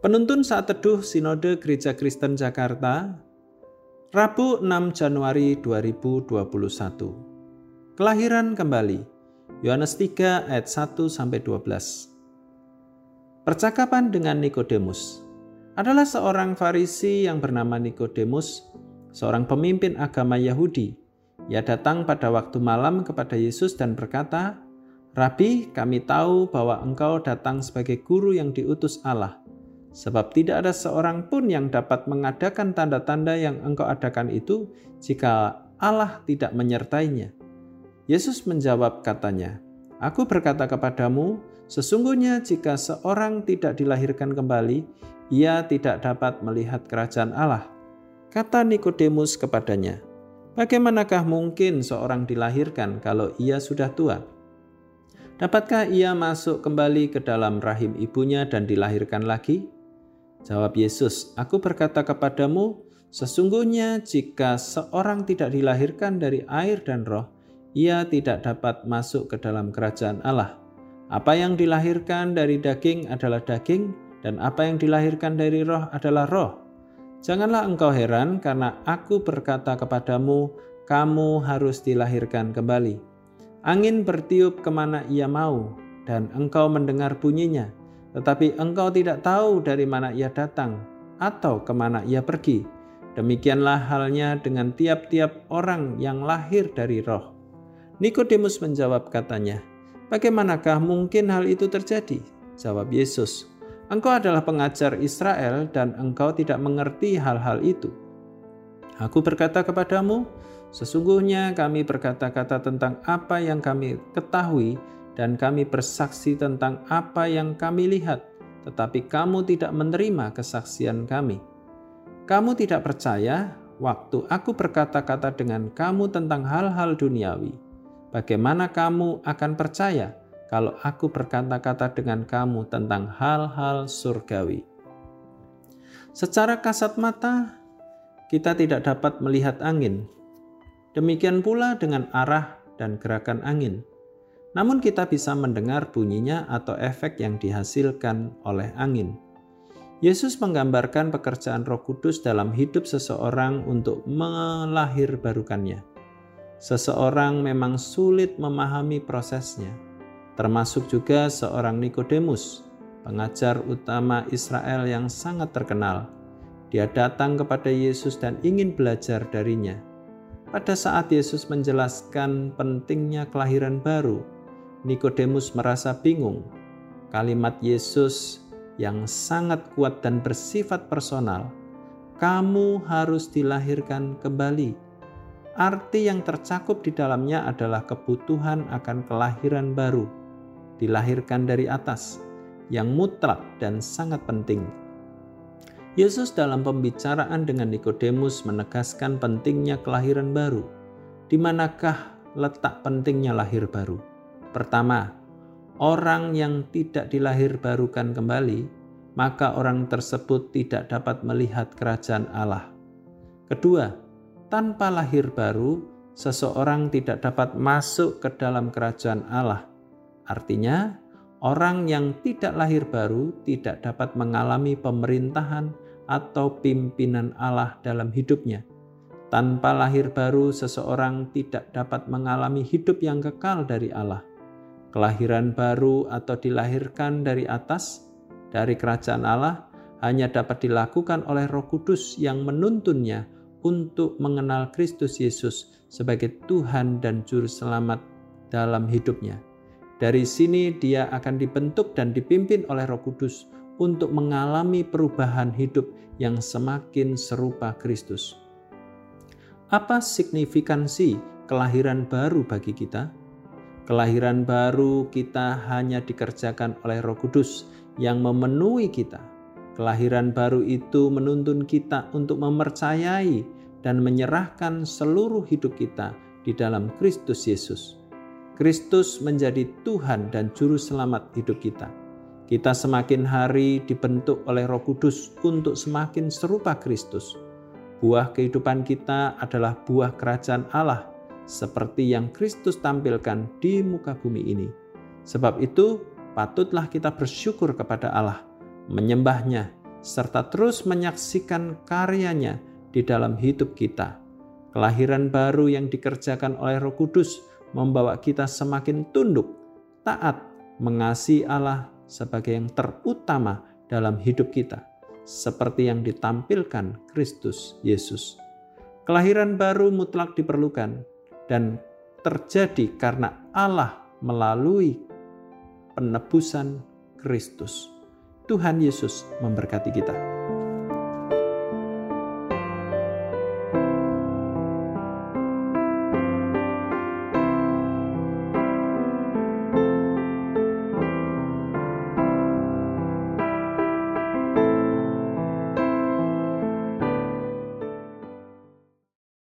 Penuntun saat teduh Sinode Gereja Kristen Jakarta, Rabu 6 Januari 2021. Kelahiran kembali. Yohanes 3 ayat 1 sampai 12. Percakapan dengan Nikodemus adalah seorang Farisi yang bernama Nikodemus, seorang pemimpin agama Yahudi. Ia datang pada waktu malam kepada Yesus dan berkata, Rabi, kami tahu bahwa engkau datang sebagai guru yang diutus Allah, sebab tidak ada seorang pun yang dapat mengadakan tanda-tanda yang engkau adakan itu jika Allah tidak menyertainya. Yesus menjawab katanya, Aku berkata kepadamu, Sesungguhnya jika seorang tidak dilahirkan kembali, ia tidak dapat melihat kerajaan Allah. Kata Nikodemus kepadanya, Bagaimanakah mungkin seorang dilahirkan kalau ia sudah tua? Dapatkah ia masuk kembali ke dalam rahim ibunya dan dilahirkan lagi? Jawab Yesus, Aku berkata kepadamu, sesungguhnya jika seorang tidak dilahirkan dari air dan roh, ia tidak dapat masuk ke dalam kerajaan Allah. Apa yang dilahirkan dari daging adalah daging, dan apa yang dilahirkan dari roh adalah roh. Janganlah engkau heran, karena aku berkata kepadamu, kamu harus dilahirkan kembali. Angin bertiup ke mana ia mau, dan engkau mendengar bunyinya, tetapi engkau tidak tahu dari mana ia datang atau ke mana ia pergi. Demikianlah halnya dengan tiap-tiap orang yang lahir dari roh. Nikodemus menjawab katanya, Bagaimanakah mungkin hal itu terjadi? Jawab Yesus, Engkau adalah pengajar Israel dan engkau tidak mengerti hal-hal itu. Aku berkata kepadamu, sesungguhnya kami berkata-kata tentang apa yang kami ketahui dan kami bersaksi tentang apa yang kami lihat, tetapi kamu tidak menerima kesaksian kami. Kamu tidak percaya waktu aku berkata-kata dengan kamu tentang hal-hal duniawi bagaimana kamu akan percaya kalau aku berkata-kata dengan kamu tentang hal-hal surgawi? Secara kasat mata, kita tidak dapat melihat angin. Demikian pula dengan arah dan gerakan angin. Namun kita bisa mendengar bunyinya atau efek yang dihasilkan oleh angin. Yesus menggambarkan pekerjaan Roh Kudus dalam hidup seseorang untuk melahirbarukannya seseorang memang sulit memahami prosesnya, termasuk juga seorang Nikodemus, pengajar utama Israel yang sangat terkenal. Dia datang kepada Yesus dan ingin belajar darinya. Pada saat Yesus menjelaskan pentingnya kelahiran baru, Nikodemus merasa bingung. Kalimat Yesus yang sangat kuat dan bersifat personal, "Kamu harus dilahirkan kembali." Arti yang tercakup di dalamnya adalah kebutuhan akan kelahiran baru, dilahirkan dari atas, yang mutlak dan sangat penting. Yesus dalam pembicaraan dengan Nikodemus menegaskan pentingnya kelahiran baru. Di manakah letak pentingnya lahir baru? Pertama, orang yang tidak dilahirbarukan kembali, maka orang tersebut tidak dapat melihat kerajaan Allah. Kedua, tanpa lahir baru, seseorang tidak dapat masuk ke dalam kerajaan Allah. Artinya, orang yang tidak lahir baru tidak dapat mengalami pemerintahan atau pimpinan Allah dalam hidupnya. Tanpa lahir baru, seseorang tidak dapat mengalami hidup yang kekal dari Allah. Kelahiran baru atau dilahirkan dari atas, dari kerajaan Allah, hanya dapat dilakukan oleh Roh Kudus yang menuntunnya untuk mengenal Kristus Yesus sebagai Tuhan dan Juru Selamat dalam hidupnya. Dari sini dia akan dibentuk dan dipimpin oleh Roh Kudus untuk mengalami perubahan hidup yang semakin serupa Kristus. Apa signifikansi kelahiran baru bagi kita? Kelahiran baru kita hanya dikerjakan oleh Roh Kudus yang memenuhi kita Kelahiran baru itu menuntun kita untuk mempercayai dan menyerahkan seluruh hidup kita di dalam Kristus Yesus. Kristus menjadi Tuhan dan Juru Selamat hidup kita. Kita semakin hari dibentuk oleh Roh Kudus untuk semakin serupa Kristus. Buah kehidupan kita adalah buah kerajaan Allah, seperti yang Kristus tampilkan di muka bumi ini. Sebab itu, patutlah kita bersyukur kepada Allah menyembahnya, serta terus menyaksikan karyanya di dalam hidup kita. Kelahiran baru yang dikerjakan oleh Roh Kudus membawa kita semakin tunduk, taat, mengasihi Allah sebagai yang terutama dalam hidup kita, seperti yang ditampilkan Kristus Yesus. Kelahiran baru mutlak diperlukan dan terjadi karena Allah melalui penebusan Kristus. Tuhan Yesus memberkati kita.